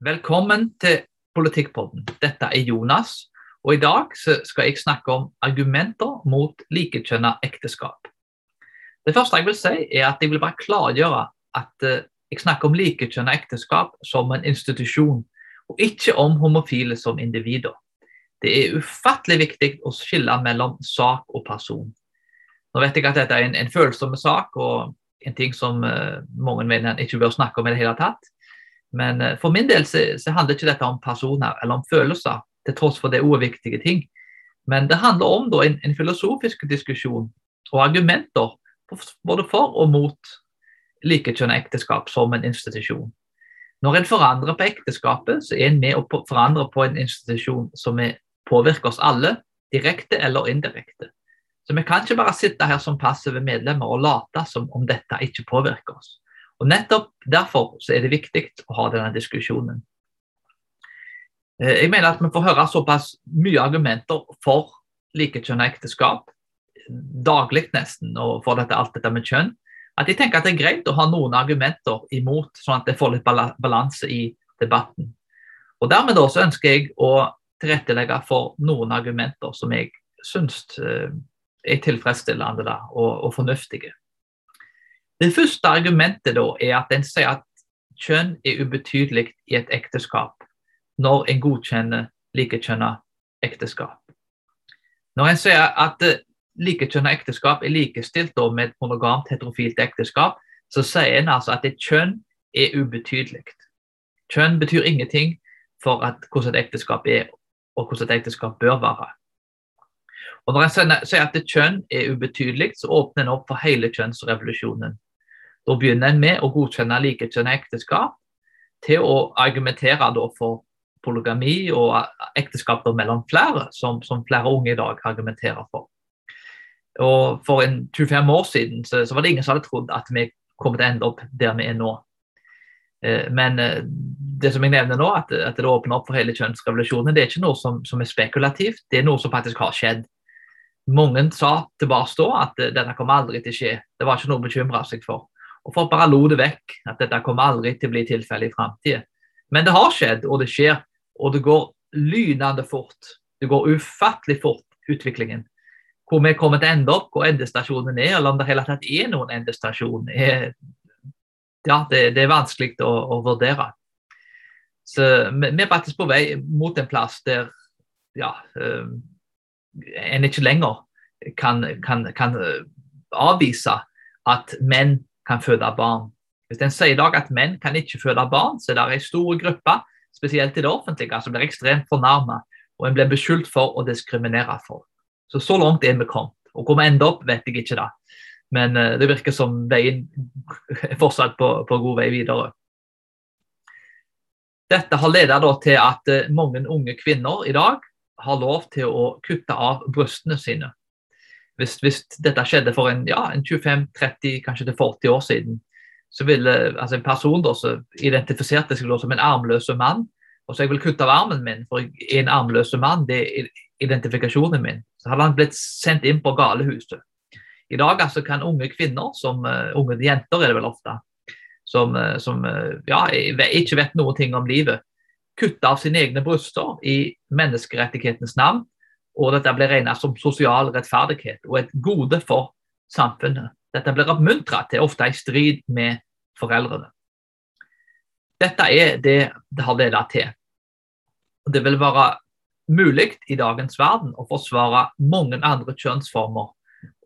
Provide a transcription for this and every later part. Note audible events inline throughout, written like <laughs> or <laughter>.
Velkommen til Politikkpodden. Dette er Jonas, og i dag skal jeg snakke om argumenter mot likekjønna ekteskap. Det første jeg vil si, er at jeg vil bare klargjøre at eh, jeg snakker om likekjønna ekteskap som en institusjon, og ikke om homofile som individer. Det er ufattelig viktig å skille mellom sak og person. Nå vet jeg at dette er en, en følsom sak, og en ting som uh, mange mener en ikke bør snakke om i det hele tatt. Men uh, for min del så, så, handler ikke dette om personer eller om følelser, til tross for det er viktige ting. Men det handler om da, en, en, filosofisk diskusjon og argumenter både for og mot likekjønnet ekteskap som en institusjon. Når en forandrer på ekteskapet, så er en med å forandre på en institusjon som påvirker oss alle, direkte eller indirekte. Så vi kan ikke bare sitte her som passive medlemmer og late som om dette ikke påvirker oss. Og Nettopp derfor er det viktig å ha denne diskusjonen. Eh, jeg mener at vi får høre såpass mye argumenter for likekjønnet ekteskap, daglig nesten, og for dette, alt dette med kjønn, at jeg tenker at det er greit å ha noen argumenter imot, sånn at det får litt balanse i debatten. Og Dermed da så ønsker jeg å tilrettelegge for noen argumenter som jeg syns eh, er tilfredsstillende da, og, og, fornuftige. Det første argumentet da er at en sier at kjønn er ubetydelig i et ekteskap når en godkjenner likekjønna ekteskap. Når en sier at eh, likekjønna ekteskap er likestilt med et monogamt heterofilt ekteskap, så sier en altså at et kjønn er ubetydelig. Kjønn betyr ingenting for at, hvordan et ekteskap er og hvordan et ekteskap bør være. Og Når en sier at kjønn er ubetydelig, så åpner en opp for hele kjønnsrevolusjonen. Da begynner en med å godkjenne likekjønnet ekteskap til å argumentere for polygami og ekteskap mellom flere, som, som, flere unge i dag argumenterer for. Og For en 25 år siden så, så var det ingen som hadde trodd at vi kom til å ende opp der vi er nå. Eh, men eh, det som jeg nevner nå, at, at det åpner opp for hele kjønnsrevolusjonen, det er ikke noe som, som, er spekulativt, det er noe som faktisk har skjedd. Mange sa tilbake da at uh, dette kommer aldri til å skje, det var ikke noe å bekymre seg for. Og Folk bare lo det vekk, at dette kommer aldri til å bli tilfellet i framtida. Men det har skjedd, og det skjer. Og det går lynende fort. Det går ufattelig fort, utviklingen. Hvor vi kommer til å ende opp, hvor endestasjonen er, eller om det hele tatt er noen endestasjon, ja, det, det er vanskelig å, å vurdere. Så vi er faktisk på vei mot en plass der ja, uh, en ikke lenger kan, kan, kan, eh, avvise at menn kan føde barn. Hvis en sier i dag at menn kan ikke føde barn, så er det en stor gruppe, spesielt i det offentlige, som blir ekstremt fornærmet og en blir beskyldt for å diskriminere folk. Så så langt er vi kommet. Og hvor vi ender opp, vet jeg ikke da. Men uh, det virker som veien er fortsatt på, på god vei videre. Dette har ledet til at eh, mange unge kvinner i dag har lov til å kutte av brystene sine. Hvis, hvis dette skjedde for en, ja, en 25-30, kanskje til 40 år siden, så ville altså en person da, som identifiserte seg som en armløs mann, og så jeg vil kutte av armen min, for jeg er en armløs mann, det er identifikasjonen min, så hadde han blitt sendt inn på galehuset. I dag altså, kan unge kvinner, som uh, unge jenter er det vel ofte, som, uh, som uh, ja, ikke vet noen ting om livet, kutte av sine egne bryster i menneskerettighetens navn. Og dette blir regnet som sosial rettferdighet og et gode for samfunnet. Dette blir oppmuntret til, ofte i strid med foreldrene. Dette er det det har ledet til. Det vil være mulig i dagens verden å forsvare mange andre kjønnsformer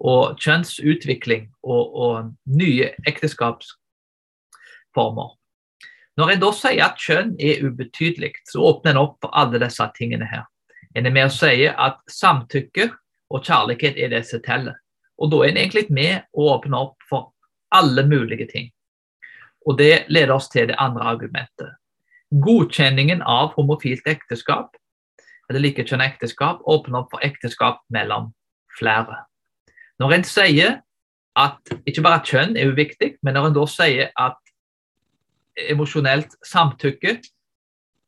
og kjønnsutvikling og, og nye ekteskapsformer. Når en da sier at kjønn er ubetydelig, så åpner en opp for alle disse tingene her. En er med å si at samtykke og kjærlighet er det som teller. Og da er en egentlig med å åpne opp for alle mulige ting. Og det leder oss til det andre argumentet. Godkjenningen av homofilt ekteskap eller likekjønnet ekteskap åpner opp for ekteskap mellom flere. Når en sier at ikke bare kjønn er uviktig, men når en da sier at emosjonelt samtykke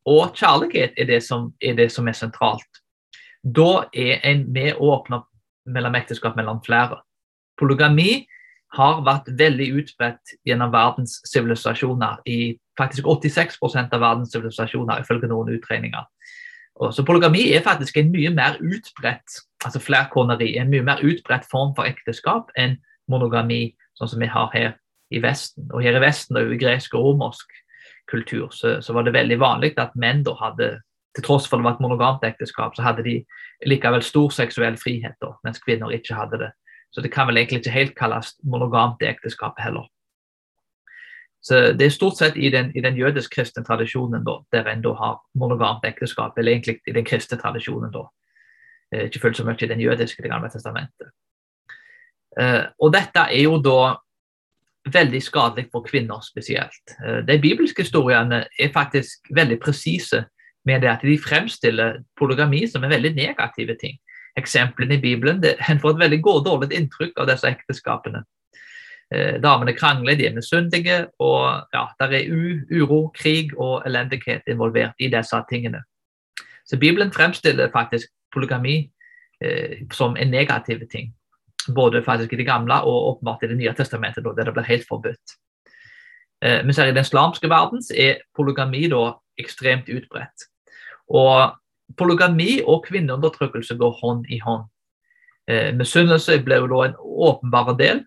og kjærlighet er det, som, er det som er sentralt. Da er en med å åpne opp mellom ekteskap mellom flere. Polygami har vært veldig utbredt gjennom verdens sivilisasjoner i faktisk 86% av verdens sivilisasjoner, ifølge noen utregninger. Så polygami er faktisk en mye mer utbredt altså flerkoneri, en mye mer utbredt form for ekteskap enn monogami, sånn som vi har her i Vesten. Og her i Vesten er i gresk og romersk kultur så, så, var det veldig vanlig at menn da hadde til tross for det var et monogamt ekteskap, så hadde de likevel stor seksuell frihet, da, mens kvinner ikke hadde det. Så det kan vel egentlig ikke helt kalles monogamt ekteskap heller. Så Det er stort sett i den, den jødisk-kristne tradisjonen da, der en da har monogamt ekteskap, eller egentlig i den kristne tradisjonen. da. Eh, ikke fullt så mye i den jødiske Det gamle testamentet. Eh, og dette er jo da veldig skadelig for kvinner spesielt. Eh, de bibelske historiene er faktisk veldig presise med det at de fremstiller polygami som en veldig negative ting. Eksemplene i Bibelen det, En får et veldig godt, dårlig inntrykk av disse ekteskapene. Eh, damene krangler, de er misunnelige, og ja, der er uro, krig og elendighet involvert i disse tingene. Så Bibelen fremstiller faktisk polygami eh, som en negativ ting. Både faktisk i det gamle og åpenbart i Det nye testamentet, der det blir helt forbudt. Eh, men i den islamske verden er polygami da ekstremt utbredt. Og polygami og kvinneundertrykkelse går hånd i hånd. Eh, Misunnelse blir jo da en åpenbar del.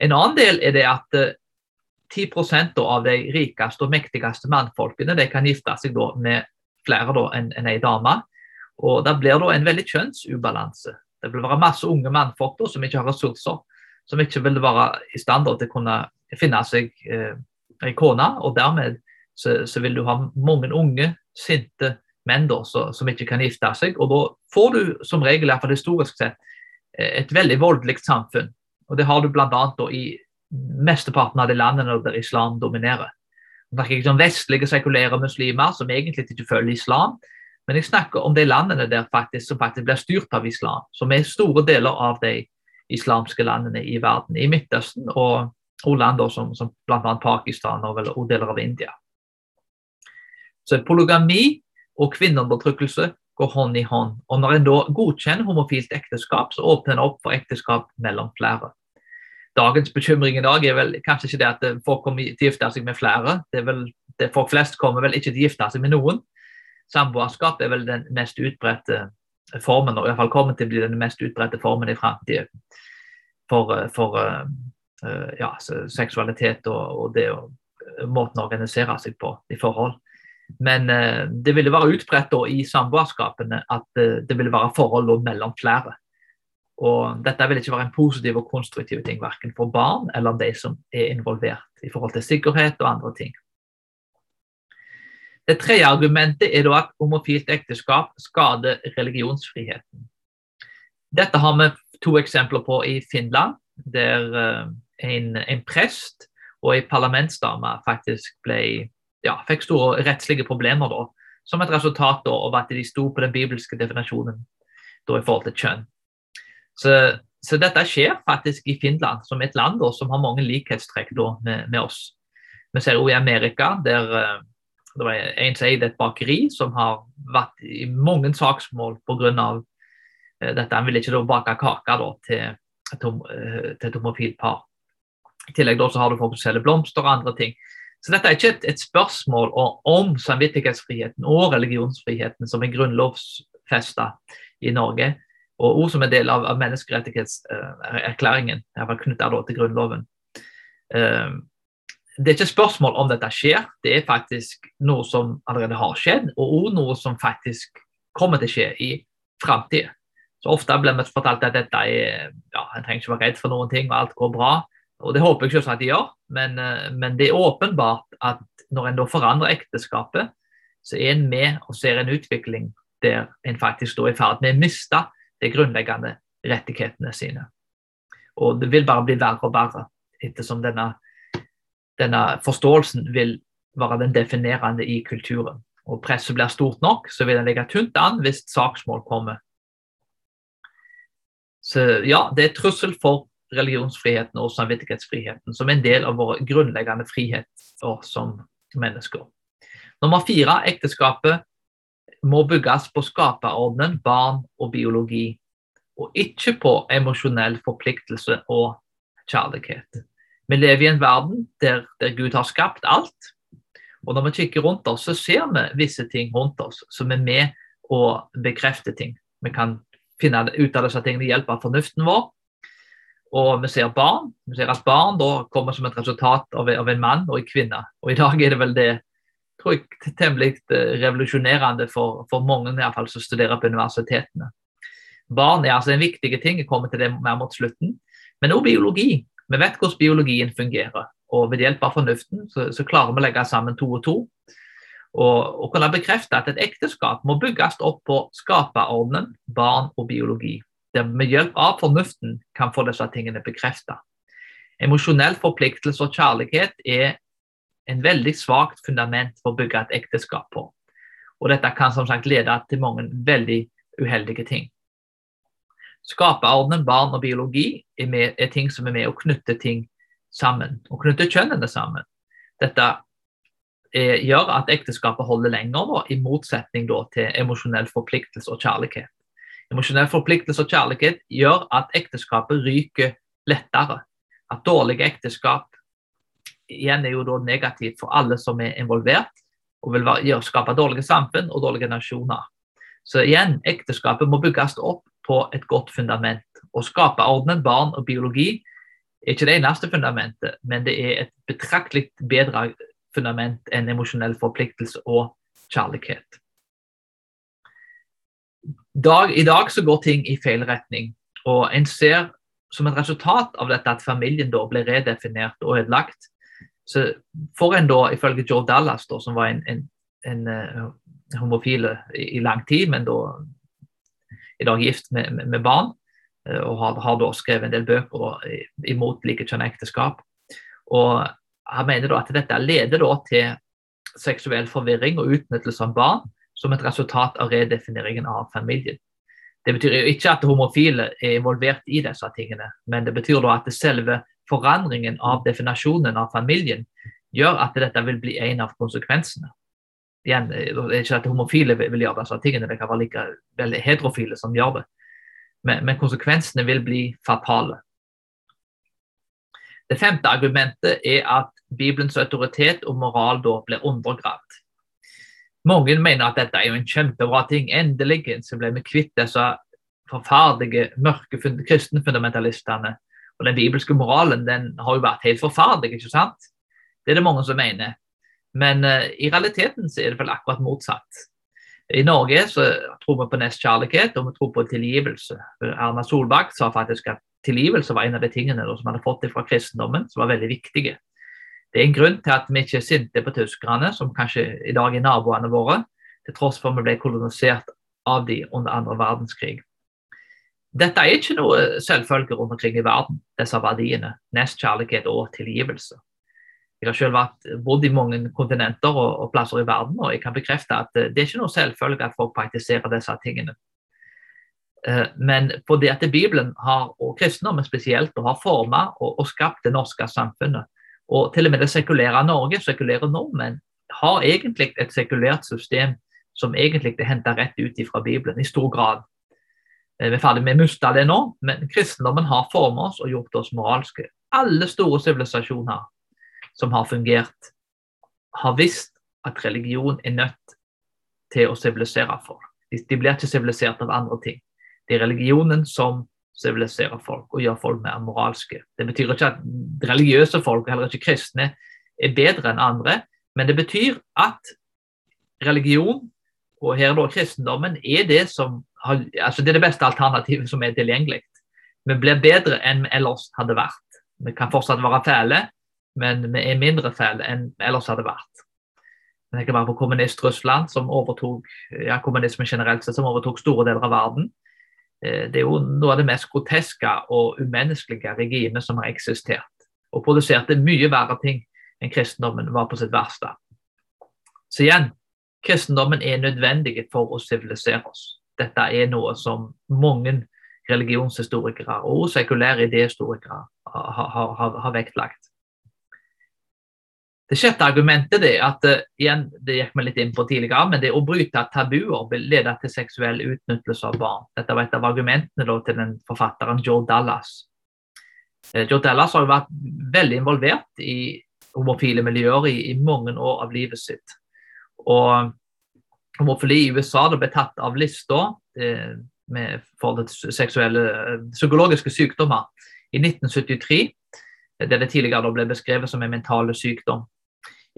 En annen del er det at eh, 10 av de rikeste og mektigste mannfolkene de kan gifte seg med flere enn en ei dame. Og Det blir da en veldig kjønnsubalanse. Det vil være masse unge mannfolk da, som ikke har ressurser, som ikke vil være i stand til å kunne finne seg eh, en kone. Og dermed så, så, vil du ha mange unge, sinte menn da, så, som ikke kan gifte seg. Og da får du som regel, i hvert fall historisk sett, eh, et veldig voldelig samfunn. Og det har du bl.a. i mesteparten av de landene der islam dominerer. Det snakker ikke om vestlige sekulære muslimer som egentlig ikke følger islam, men jeg snakker om de landene der faktisk, som faktisk blir styrt av islam, som er store deler av de islamske landene i verden, i Midtøsten og, og land som, som bl.a. Pakistan og, og deler av India. Så polygami og kvinneundertrykkelse går hånd i hånd. Og Når en da godkjenner homofilt ekteskap, så åpner en opp for ekteskap mellom flere. Dagens bekymring i dag er vel kanskje ikke det at folk kommer til å gifte seg med flere. det er vel, det Folk flest kommer vel ikke til å gifte seg med noen. Samboerskap er vel den mest utbredte formen, og i hvert fall kommer til å bli den mest utbredte formen i framtiden for, for uh, ja, seksualitet og, og det og måten å organisere seg på i forhold. Men eh, det ville være utbredt i samboerskapene at eh, det ville være forhold mellom flere. Og dette vil ikke være en positiv og konstruktiv ting, verken for barn eller de som er involvert i forhold til sikkerhet og andre ting. Det tredje argumentet er at homofilt ekteskap skader religionsfriheten. Dette har vi to eksempler på i Finland, der eh, en, en prest og en parlamentsdame faktisk ble ja, fikk store rettslige problemer da, som et resultat da, av at de sto på den bibelske definasjonen da, i forhold til kjønn. Så, så, dette skjer faktisk i Finland, som et land da, som har mange likhetstrekk da, med, med, oss. Vi ser også i Amerika, der uh, det var en som eide et bakeri som har vært i mange saksmål pga. Eh, dette. Han ville ikke da bake kake da, til, til, et homofilt par. I tillegg da, så har du folk som selger blomster og andre ting. Så dette er ikke et, et spørsmål om samvittighetsfriheten og religionsfriheten som er grunnlovfesta i Norge, og ord som er del av, av menneskerettighetserklæringen, iallfall knytta til Grunnloven. Uh, det er ikke spørsmål om dette skjer, det er faktisk noe som allerede har skjedd, og også noe som faktisk kommer til å skje i framtida. Så ofte blir vi fortalt at dette er, ja, en trenger ikke være redd for noen ting, og alt går bra. Og Det håper jeg selvsagt de gjør, men, eh, men, det er åpenbart at når en da forandrer ekteskapet, så er en med og ser en utvikling der en faktisk står i ferd med å miste de grunnleggende rettighetene sine. Og det vil bare bli verre og verre ettersom denne, denne forståelsen vil være den definerende i kulturen. Og presset blir stort nok, så vil den ligge tynt an hvis saksmål kommer. Så ja, det er trussel for religionsfriheten og samvittighetsfriheten som en del av vår grunnleggende friheter som mennesker. Nummer fire ekteskapet må bygges på skaperordenen barn og biologi, og ikke på emosjonell forpliktelse og kjærlighet. Vi lever i en verden der, der Gud har skapt alt, Og Når vi kikker rundt oss, så ser vi visse ting rundt oss som er med å bekrefte ting. Vi kan finne ut av disse tingene ved hjelp av fornuften vår. Og vi ser barn. Vi ser at barn da kommer som et resultat av, av en mann og en kvinne. Og i dag er det vel det tror jeg, temmelig eh, revolusjonerende for, for mange i fall, som studerer på universitetene. Barn er altså en viktig ting. Jeg kommer til det mer mot slutten. Men også biologi. Vi vet hvordan biologien fungerer. Og ved hjelp av fornuften så, så klarer vi å legge sammen to og to. Og, og kunne bekrefte at et ekteskap må bygges opp på skaperordenen, barn og biologi. Der med hjelp av fornuften kan få disse tingene bekreftet. Emosjonell forpliktelse og kjærlighet er en veldig svakt fundament for å bygge et ekteskap på. Og dette kan som sagt lede til mange veldig uheldige ting. Skaperordenen, barn og biologi er, med, er, ting som er med å knytte ting sammen, og knytte kjønnene sammen. Dette er, gjør at ekteskapet holder lenger, da, i motsetning da, til emosjonell forpliktelse og kjærlighet. Emosjonell forpliktelse og kjærlighet gjør at ekteskapet ryker lettere. At dårlige ekteskap igjen er jo da negativt for alle som er involvert, og vil gjøre, skape dårlige samfunn og dårlige nasjoner. Så igjen, ekteskapet må bygges opp på et godt fundament. Å skape ordnet barn og biologi er ikke det eneste fundamentet, men det er et betraktelig bedre fundament enn emosjonell forpliktelse og kjærlighet. Dag, I dag så går ting i feil retning, og en ser som et resultat av dette at familien da ble redefinert og ødelagt, så får en da, ifølge Joe Dallas, da, som var en, en, en uh, homofil i, i, lang tid, men da i dag gift med, med, med barn, uh, og har, har, da skrevet en del bøker da, imot likekjønnet ekteskap. Og Han mener da at dette leder da til seksuell forvirring og utnyttelse av barn som et resultat av redefineringen av familien. Det betyr jo ikke at homofile er involvert i disse tingene, men det betyr da at selve forandringen av definasjonen av familien gjør at dette vil bli en av konsekvensene. Igjen, det er ikke at homofile vil gjøre disse tingene, det kan være like vel heterofile som gjør det. Men, men, konsekvensene vil bli fatale. Det femte argumentet er at Bibelens autoritet og moral da blir undergravd. Mange mener at dette er jo en kjempebra ting. Endelig så ble vi kvitt disse forferdelige, mørke kristne fundamentalistene og den bibelske moralen den har jo vært helt forferdelig, ikke sant? Det er det mange som mener. Men uh, i realiteten så er det vel akkurat motsatt. I Norge så tror vi på nestkjærlighet og vi tror på tilgivelse. Erna Solberg sa faktisk at tilgivelse var en av de tingene som hadde fått fra kristendommen, som var veldig viktige. Det er en grunn til at vi ikke er sinte på tyskerne, som kanskje i dag er naboene våre, til tross for at vi ble kolonisert av de under andre verdenskrig. Dette er ikke noe selvfølge rundt omkring i verden, disse verdiene. Nestkjærlighet og tilgivelse. Jeg har selv vært, bodd i mange kontinenter og, og, plasser i verden, og jeg kan bekrefte at det er ikke noe selvfølge at folk praktiserer disse tingene. Eh, men fordi at Bibelen har, og kristendommen spesielt har formet og, og, skapt det norske samfunnet. Og til og med det sekulære Norge, sekulære nordmenn, har egentlig et sekulært system som egentlig er henta rett ut fra Bibelen, i stor grad. Eh, vi er ferdig med å miste det nå, men kristendommen har formet oss og gjort oss moralske. Alle store sivilisasjoner som har fungert, har visst at religion er nødt til å sivilisere folk. De blir ikke sivilisert av andre ting. Det er religionen som siviliserer folk og gjør folk mer moralske. Det betyr ikke at religiøse folk, heller ikke kristne, er bedre enn andre, men det betyr at religion, og her da kristendommen, er det som altså det er det beste alternativet som er tilgjengelig. Vi blir bedre enn vi ellers hadde vært. Vi kan fortsatt være fæle, men vi er mindre fæle enn vi ellers hadde vært. Jeg tenker bare på kommunist-Russland, som overtok ja, kommunismen generelt sett, som overtok store deler av verden. Eh, det er jo noe av det mest groteske og umenneskelige regimet som har eksistert. Og produserte mye verre ting enn kristendommen var på sitt verste. Så igjen, kristendommen er nødvendig for å sivilisere oss dette er noe som mange religionshistorikere og sekulære idéhistorikere har, har, har, har, vektlagt. Det sjette argumentet er at uh, igjen, det gikk vi litt inn på tidligere, men det å bryte tabuer vil lede til seksuell utnyttelse av barn. Dette var et av argumentene da, til den forfatteren Joe Dallas. Uh, Joe Dallas har jo vært veldig involvert i homofile miljøer i, i, mange år av livet sitt. Og homofili i USA ble tatt av lista eh, for seksuelle eh, psykologiske sykdommer i 1973, Det det tidligere ble beskrevet som en mental sykdom.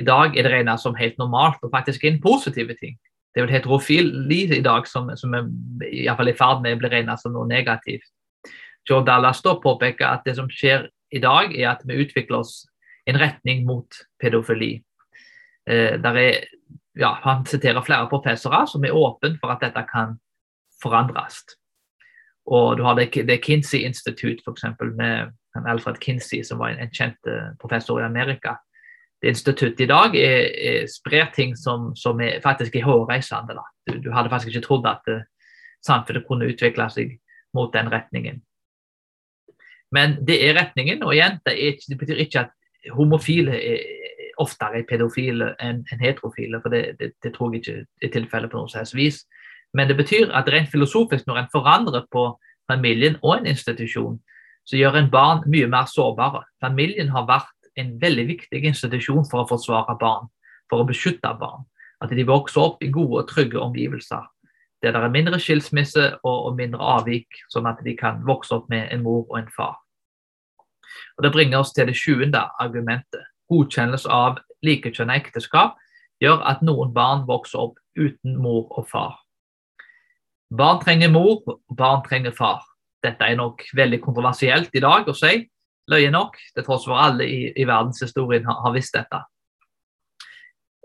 I dag er det regnet som helt normalt og faktisk en positiv ting. Det er vel heterofili i dag som, som er i, fall i ferd med å bli regnet som noe negativt. Joe Dallas da påpeker at det som skjer i dag, er at vi utvikler oss en retning mot pedofili. Eh, er, ja, han siterer flere professorer som er åpne for at dette kan forandres. Og du har det, det Kinsey Institute, f.eks., med Alfred Kinsey, som var en, en kjent eh, professor i Amerika. Det instituttet i dag er, er sprer ting som, som er, faktisk er hårreisende. Du, du, hadde faktisk ikke trodd at uh, samfunnet kunne utvikle seg mot den retningen. Men det er retningen, og igjen, det, er, det betyr ikke at homofile er oftere er pedofile enn en heterofile, for det, det, det, tror jeg ikke er tilfellet på noe som vis. Men det betyr at rent filosofisk, når en forandrer på familien og en institusjon, så gjør en barn mye mer sårbare. Familien har vært en veldig viktig institusjon for å forsvare barn, for å beskytte barn. At de vokser opp i gode og trygge omgivelser. Der det er mindre skilsmisse og, mindre avvik, sånn at de kan vokse opp med en mor og en far. Og Det bringer oss til det sjuende argumentet. Godkjennelse av likekjønnet ekteskap gjør at noen barn vokser opp uten mor og far. Barn trenger mor, barn trenger far. Dette er nok veldig kontroversielt i dag å si, løye nok, til tross for alle i, i verdenshistorien har, har, visst dette.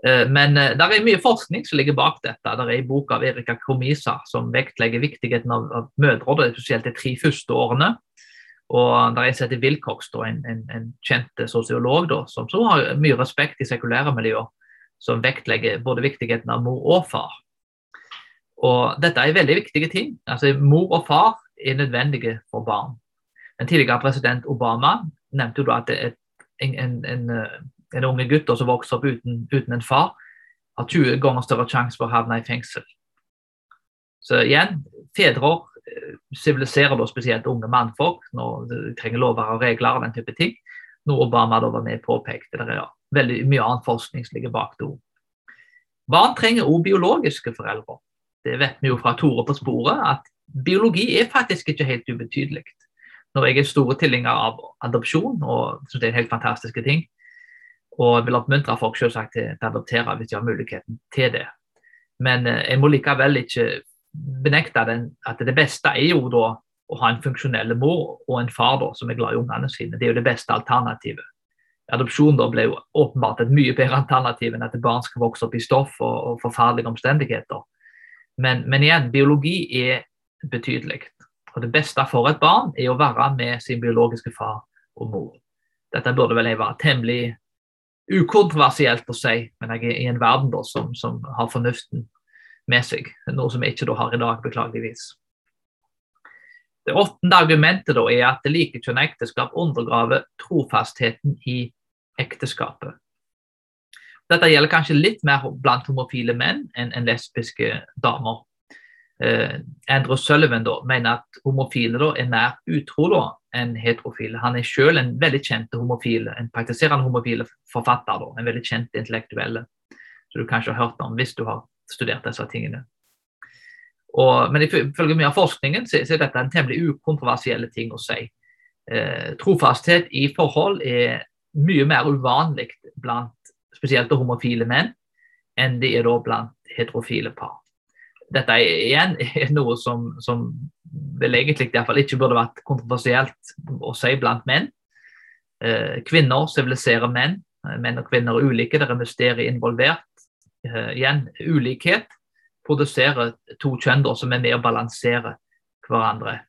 Eh, men eh, det er mye forskning som ligger bak dette. Det er en bok av Erika Kromisa som vektlegger viktigheten av, mødre, spesielt de tre første årene. Og der er som heter Wilcox, en, en, en, kjent sosiolog da, som, som, har mye respekt i sekulære miljøer, som vektlegger både viktigheten av mor og far. Og Dette er veldig viktige ting. Altså, Mor og far er nødvendige for barn. Den tidligere president Obama nevnte jo da at en, en, en unge gutt som vokser opp uten, uten, en far, har 20 ganger større sjanse for å havne i fengsel. Så igjen, fedre siviliserer da spesielt unge mannfolk når de trenger lover og regler og den type ting. Noe Obama da var med påpekte. Det er veldig mye annen forskning som ligger bak det. Barn trenger òg biologiske foreldre. Det vet vi jo fra Tore på sporet, at biologi er faktisk ikke helt ubetydelig. Når jeg er store tilhenger av adopsjon, og det er en helt fantastiske ting, og vil oppmuntre folk selvsagt til, til å adoptere hvis de har muligheten til det. Men eh, jeg må likevel ikke benekte den, at det beste er jo da å ha en funksjonell mor og en far da, som er glad i ungene sine. Det er jo det beste alternativet. Adopsjon da ble jo åpenbart et mye bedre alternativ enn at barn skal vokse opp i stoff og, og forferdelige omstendigheter. Men, men, igjen, biologi er betydelig. Og Det beste for et barn er å være med sin biologiske far og mor. Dette burde vel være temmelig ukontroversielt å si, men jeg er i en verden da, som, som har fornuften med seg, noe som jeg ikke har i dag, beklageligvis. Det åttende argumentet da, er at det likekjønna ekteskap undergraver trofastheten i ekteskapet. Dette gjelder kanskje litt mer blant homofile menn enn, enn lesbiske damer. Uh, Andrew Sullivan da, mener at homofile da, er mer utro enn heterofile. Han er selv en veldig kjent homofile, en praktiserende homofile forfatter. Da, en veldig kjent intellektuelle, som du kanskje har hørt om hvis du har studert disse tingene. Og, men ifølge mye av forskningen så, så er dette en temmelig ukontroversiell ting å si. Eh, trofasthet i forhold er mye mer uvanlig blant spesielt homofile menn enn det er da blant heterofile par. Dette er igjen er <laughs> noe som, som vel egentlig iallfall ikke burde vært kontroversielt å si blant menn. Eh, kvinner siviliserer menn. Menn og kvinner er ulike, det er mysterier involvert. Eh, igjen, ulikhet produserer to kjønn som er med å balansere hverandre.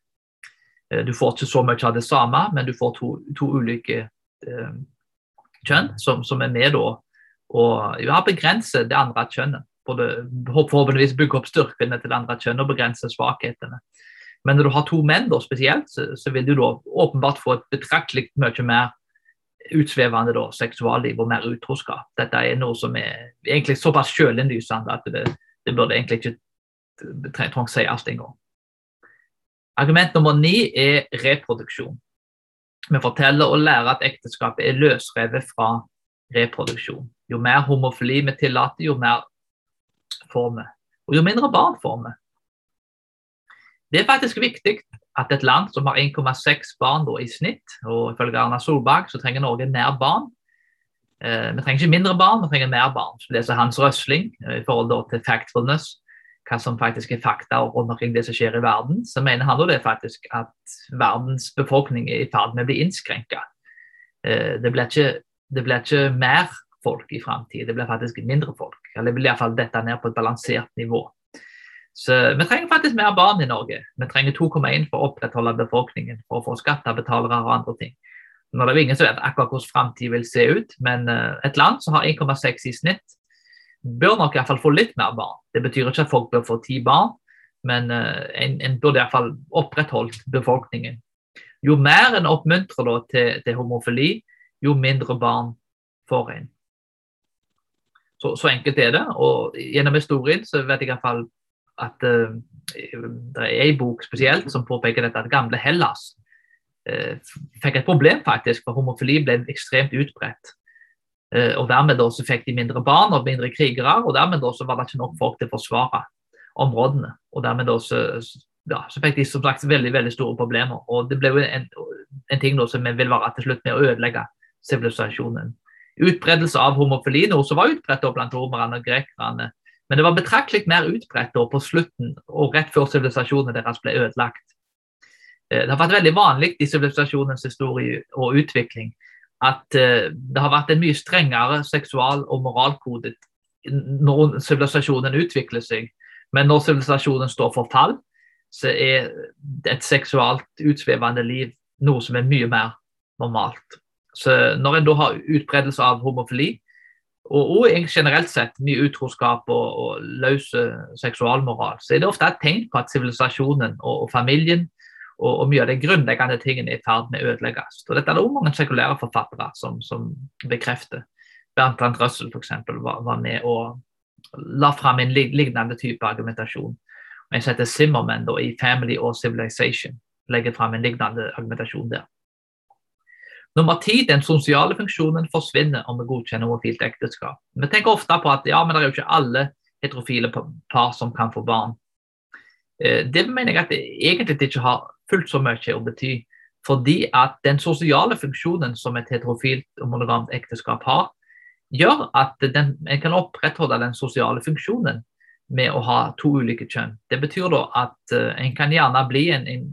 Eh, du får ikke så mye av det samme, men du får to, to ulike eh, kjønn som, som, er med å ja, begrense det andre kjønnet. Både, forhåpentligvis bygge opp styrkene til andre kjønn og begrense svakhetene. Men når du har to menn da, spesielt, så, så vil du da åpenbart få et betraktelig mye mer utsvevende da, seksualliv og mer utroskap. Dette er noe som er egentlig såpass sjølinnlysende at det, det, burde egentlig ikke trenge sies engang. Argument nummer ni er reproduksjon. Vi forteller og lærer at ekteskapet er løsrevet fra reproduksjon. Jo mer homofili vi tillater, jo mer får vi. Og jo mindre barn får vi. Det er faktisk viktig at et land som har 1,6 barn i snitt, og ifølge Erna Solberg så trenger Norge mer barn. Eh, vi trenger ikke mindre barn, vi trenger mer barn. Så leser Hans Røsling eh, i forhold til factfulness, hva som faktisk er fakta omkring det som skjer i verden, så mener han det faktisk at verdens befolkning er i ferd med å bli innskrenka. Eh, det blir ikke, ikke mer folk i framtida. det blir faktisk mindre folk. Eller det blir iallfall dette ned på et balansert nivå. Så Vi trenger faktisk mer barn i Norge. Vi trenger 2,1 for å opprettholde befolkningen, for å få skattebetalere og andre ting. Nå er det ingen som vet akkurat hvordan framtida vil se ut, men eh, et land som har 1,6 i snitt, bør nok iallfall få litt mer barn. Det betyr ikke at folk bør få ti barn, men eh, en, en burde iallfall opprettholdt befolkningen. Jo mer en oppmuntrer til, til, homofili, jo mindre barn får en. Så, så, enkelt er det. Og gjennom historien så vet jeg iallfall at uh, det er en bok spesielt som påpeker dette, at gamle Hellas uh, fikk et problem faktisk, for homofili ble ekstremt utbredt. Uh, og Dermed da, så fikk de mindre barn og mindre krigere, og dermed da, så var det ikke nok folk til å forsvare områdene. Og dermed da, så, ja, så fikk de som sagt veldig veldig store problemer. Og Det ble jo en, en ting da, som vil være til slutt med å ødelegge sivilisasjonen. Utbredelse av homofili, noe som var utbredt blant romerne og grekerne, men det var betraktelig mer utbredt på slutten og rett før sivilisasjonen deres ble ødelagt. Eh, det har vært veldig vanlig i sivilisasjonens historie og utvikling at eh, det har vært en mye strengere seksual- og moralkode når sivilisasjonen utvikler seg. Men når sivilisasjonen står for fall, så er et seksualt utsvevende liv noe som er mye mer normalt. Så når en da har utbredelse av homofili, og, og generelt sett mye utroskap og, og løs seksualmoral, så er det ofte et tegn på at sivilisasjonen og, og, familien og, mye av de grunnleggende tingene er i ferd med å ødelegges. Og dette er det også mange sekulære forfattere som, som bekrefter. Bertrand Russell f.eks. Var, var med og la fram en lignende type argumentasjon. Jeg setter Zimmerman da, i 'Family or Civilization' legger fram en lignende argumentasjon der. Nummer ti, den sosiale funksjonen forsvinner om vi godkjenner homofilt ekteskap. Vi tenker ofte på at ja, men det er jo ikke alle heterofile par som kan få barn. Eh, det mener jeg at det egentlig ikke har fullt så mye å bety. Fordi at den sosiale funksjonen som et heterofilt og monogamt ekteskap har, gjør at den, en kan opprettholde den sosiale funksjonen med å ha to ulike kjønn. Det betyr da at uh, en kan gjerne bli en, en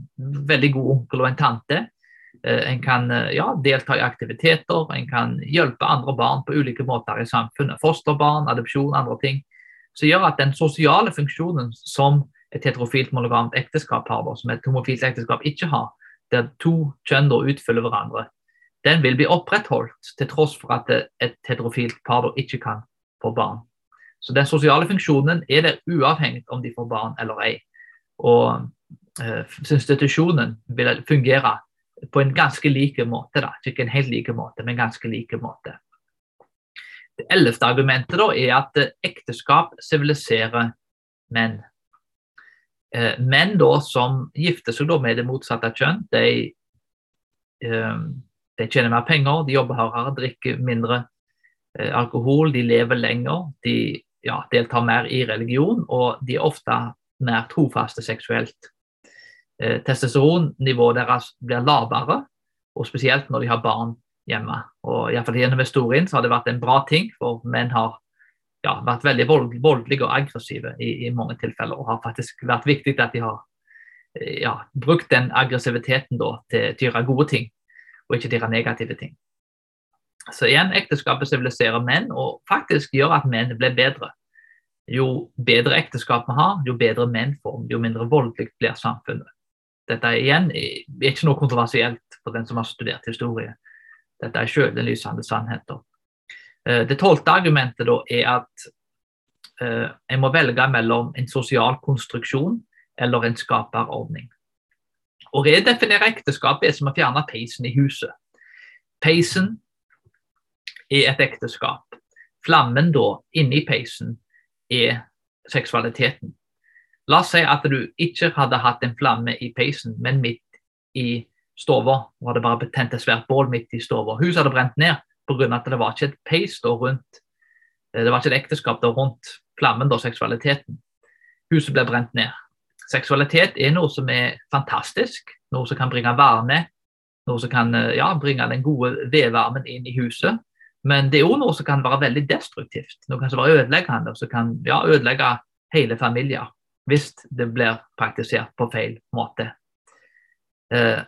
veldig god onkel og en tante Eh, en kan eh, ja, delta i aktiviteter, en kan hjelpe andre barn på ulike måter i samfunnet. Fosterbarn, adopsjon, andre ting. Som gjør at den sosiale funksjonen som et heterofilt monogamt ekteskap har, som et homofilt ekteskap ikke har, der to kjønn utfyller hverandre, den vil bli opprettholdt til tross for at et heterofilt par ikke kan få barn. Så den sosiale funksjonen er der uavhengig om de får barn eller ei. Og institusjonen vil fungere på en ganske like måte. da, Ikke en helt like måte, men ganske like måte. Det ellevte argumentet da er at ekteskap siviliserer menn. Eh, menn da som gifter seg da med det motsatte kjønn, de, eh, de tjener mer penger, de jobber hardere, drikker mindre eh, alkohol, de lever lenger, de ja, deltar mer i religion, og de er ofte mer trofaste seksuelt eh, testosteronnivået deres blir lavere, og spesielt når de har barn hjemme. Og i fall Gjennom historien så har det vært en bra ting, for menn har ja, vært veldig voldelige og aggressive i, i, mange tilfeller. Og har faktisk vært viktig at de har eh, ja, brukt den aggressiviteten da, til, til å gjøre gode ting, og ikke til å gjøre negative ting. Så igjen, ekteskapet siviliserer menn, og faktisk gjør at menn blir bedre. Jo bedre ekteskap vi har, jo bedre menn får jo mindre voldelig blir samfunnet. Dette igjen er ikke noe kontroversielt for den som har studert historie. Dette er sjølinnlysende sannheter. Eh, det tolvte argumentet er at eh, en må velge mellom en sosial konstruksjon eller en skaperordning. Å redefinere ekteskapet er som å fjerne peisen i huset. Peisen er et ekteskap. Flammen da inni peisen er seksualiteten. La oss si at du ikke hadde hatt en flamme i peisen, men midt i stua var det bare betent et svært bål midt i stua. Huset hadde brent ned, pga. at det var ikke et peis da rundt eh, det var ikke et ekteskap da rundt flammen, da, seksualiteten. Huset ble brent ned. Seksualitet er noe som er fantastisk, noe som kan bringe varme, noe som kan eh, ja, bringe den gode vedvarmen inn i huset. Men det er òg noe som kan være veldig destruktivt, noe som kan være ødeleggende, som kan ja, ødelegge hele familier hvis det blir praktisert på feil måte. Eh,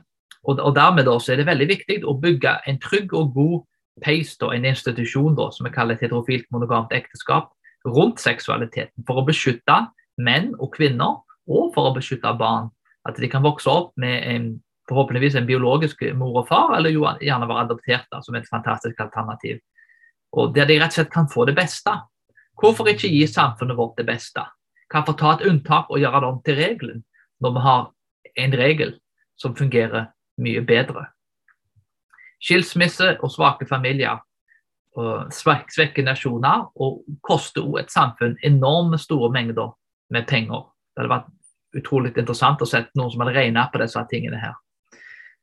og, og, Dermed da, så er det veldig viktig å bygge en trygg og god peis, en institusjon da, som vi kaller et heterofilt monogamt ekteskap, rundt seksualiteten. For å beskytte menn og kvinner, og for å beskytte barn. At de kan vokse opp med en, forhåpentligvis en biologisk mor og far, eller jo gjerne være adoptert da, som et fantastisk alternativ. Og Der de rett og slett kan få det beste. Hvorfor ikke gi samfunnet vårt det beste? Hvorfor ta et unntak og gjøre det om til regelen, når vi har en regel som fungerer mye bedre. Skilsmisse og svake familier svekker nasjoner og koster også et samfunn enorme store mengder med penger. Det hadde vært utrolig interessant å se noen som hadde regnet på disse tingene her.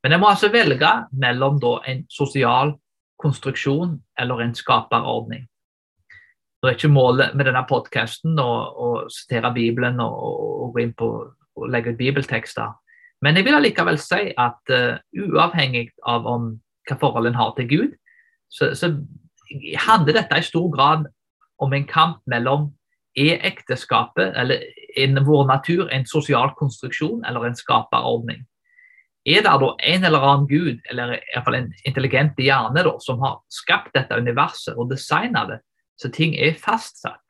Men jeg må altså velge mellom en sosial konstruksjon eller en skaperordning. Det er ikke målet med denne podkasten å, å, sitere Bibelen og, og, gå inn på og legge ut bibeltekster. Men jeg vil allikevel si at uh, uavhengig av om, hva forhold en har til Gud, så, så, handler dette i stor grad om en kamp mellom er ekteskapet eller er vår natur en sosial konstruksjon eller en skaperordning. Er det da en eller annen gud, eller i hvert fall en intelligent hjerne, da, som har skapt dette universet og designet det, så ting er fastsatt?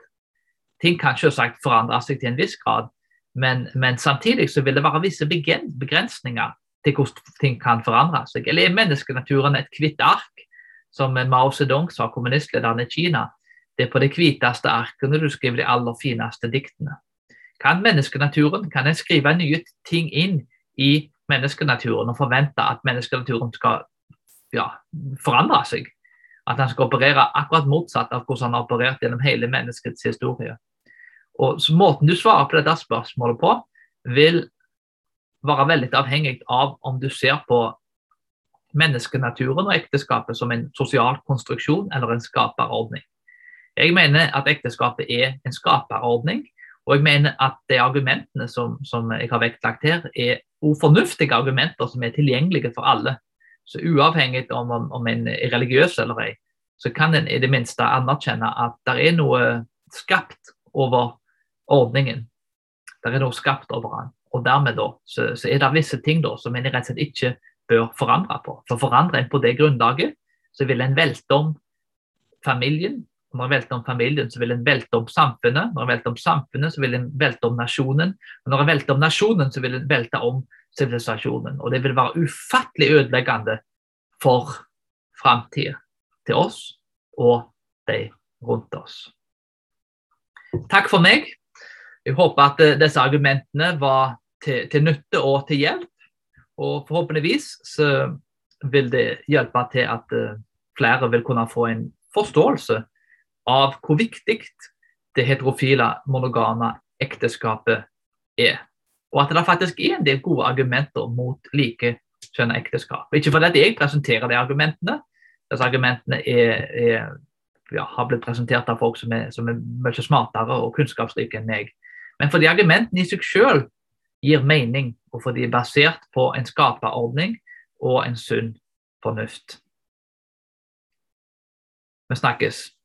Ting kan selvsagt forandre seg til en viss grad, men, men, samtidig så vil det være visse begrensninger til hvordan ting kan forandre seg. Eller er menneskenaturen et hvitt ark, som Mao Zedong sa, kommunistlederen i Kina? Det er på det hviteste arket når du skriver de aller fineste diktene. Kan menneskenaturen kan en skrive nye ting inn i menneskenaturen og forvente at menneskenaturen skal ja, forandre seg? At han skal operere akkurat motsatt av hvordan han har operert gjennom hele menneskets historie. Og Måten du svarer på dette spørsmålet på, vil være veldig avhengig av om du ser på menneskenaturen og ekteskapet som en sosial konstruksjon eller en skaperordning. Jeg mener at ekteskapet er en skaperordning, og jeg mener at de argumentene som, som jeg har vektlagt her, er ufornuftige argumenter som er tilgjengelige for alle. Så uavhengig om, om, om en er religiøs eller ei, så kan en i det minste anerkjenne at det er noe skapt over ordningen. Det er noe skapt over den. Og dermed da, så, så, er det visse ting da, som en rett og slett ikke bør forandre på. For forandrer en på det grunnlaget, så vil en velte om familien. Når en velter om familien, så vil en velte om samfunnet. Når en velter om samfunnet, så vil en velte om nasjonen. Og når en velter om nasjonen, så vil en velte om sivilisasjonen. Og det vil være ufattelig ødeleggende for framtida til oss og de rundt oss. Takk for meg. Jeg håper at eh, disse argumentene var til, til nytte og til hjelp. Og forhåpentligvis så vil det hjelpe til at eh, flere vil kunne få en forståelse av hvor viktig det heterofile, monogame ekteskapet er. Og at det faktisk er en del gode argumenter mot likekjønnet ekteskap. Ikke fordi jeg presenterer de argumentene. Disse argumentene er, er, ja, har blitt presentert av folk som er, som er mye smartere og kunnskapsrike enn meg. Men fordi argumentene i seg selv gir mening, og fordi de er basert på en skaperordning og en sunn fornuft. Vi snakkes.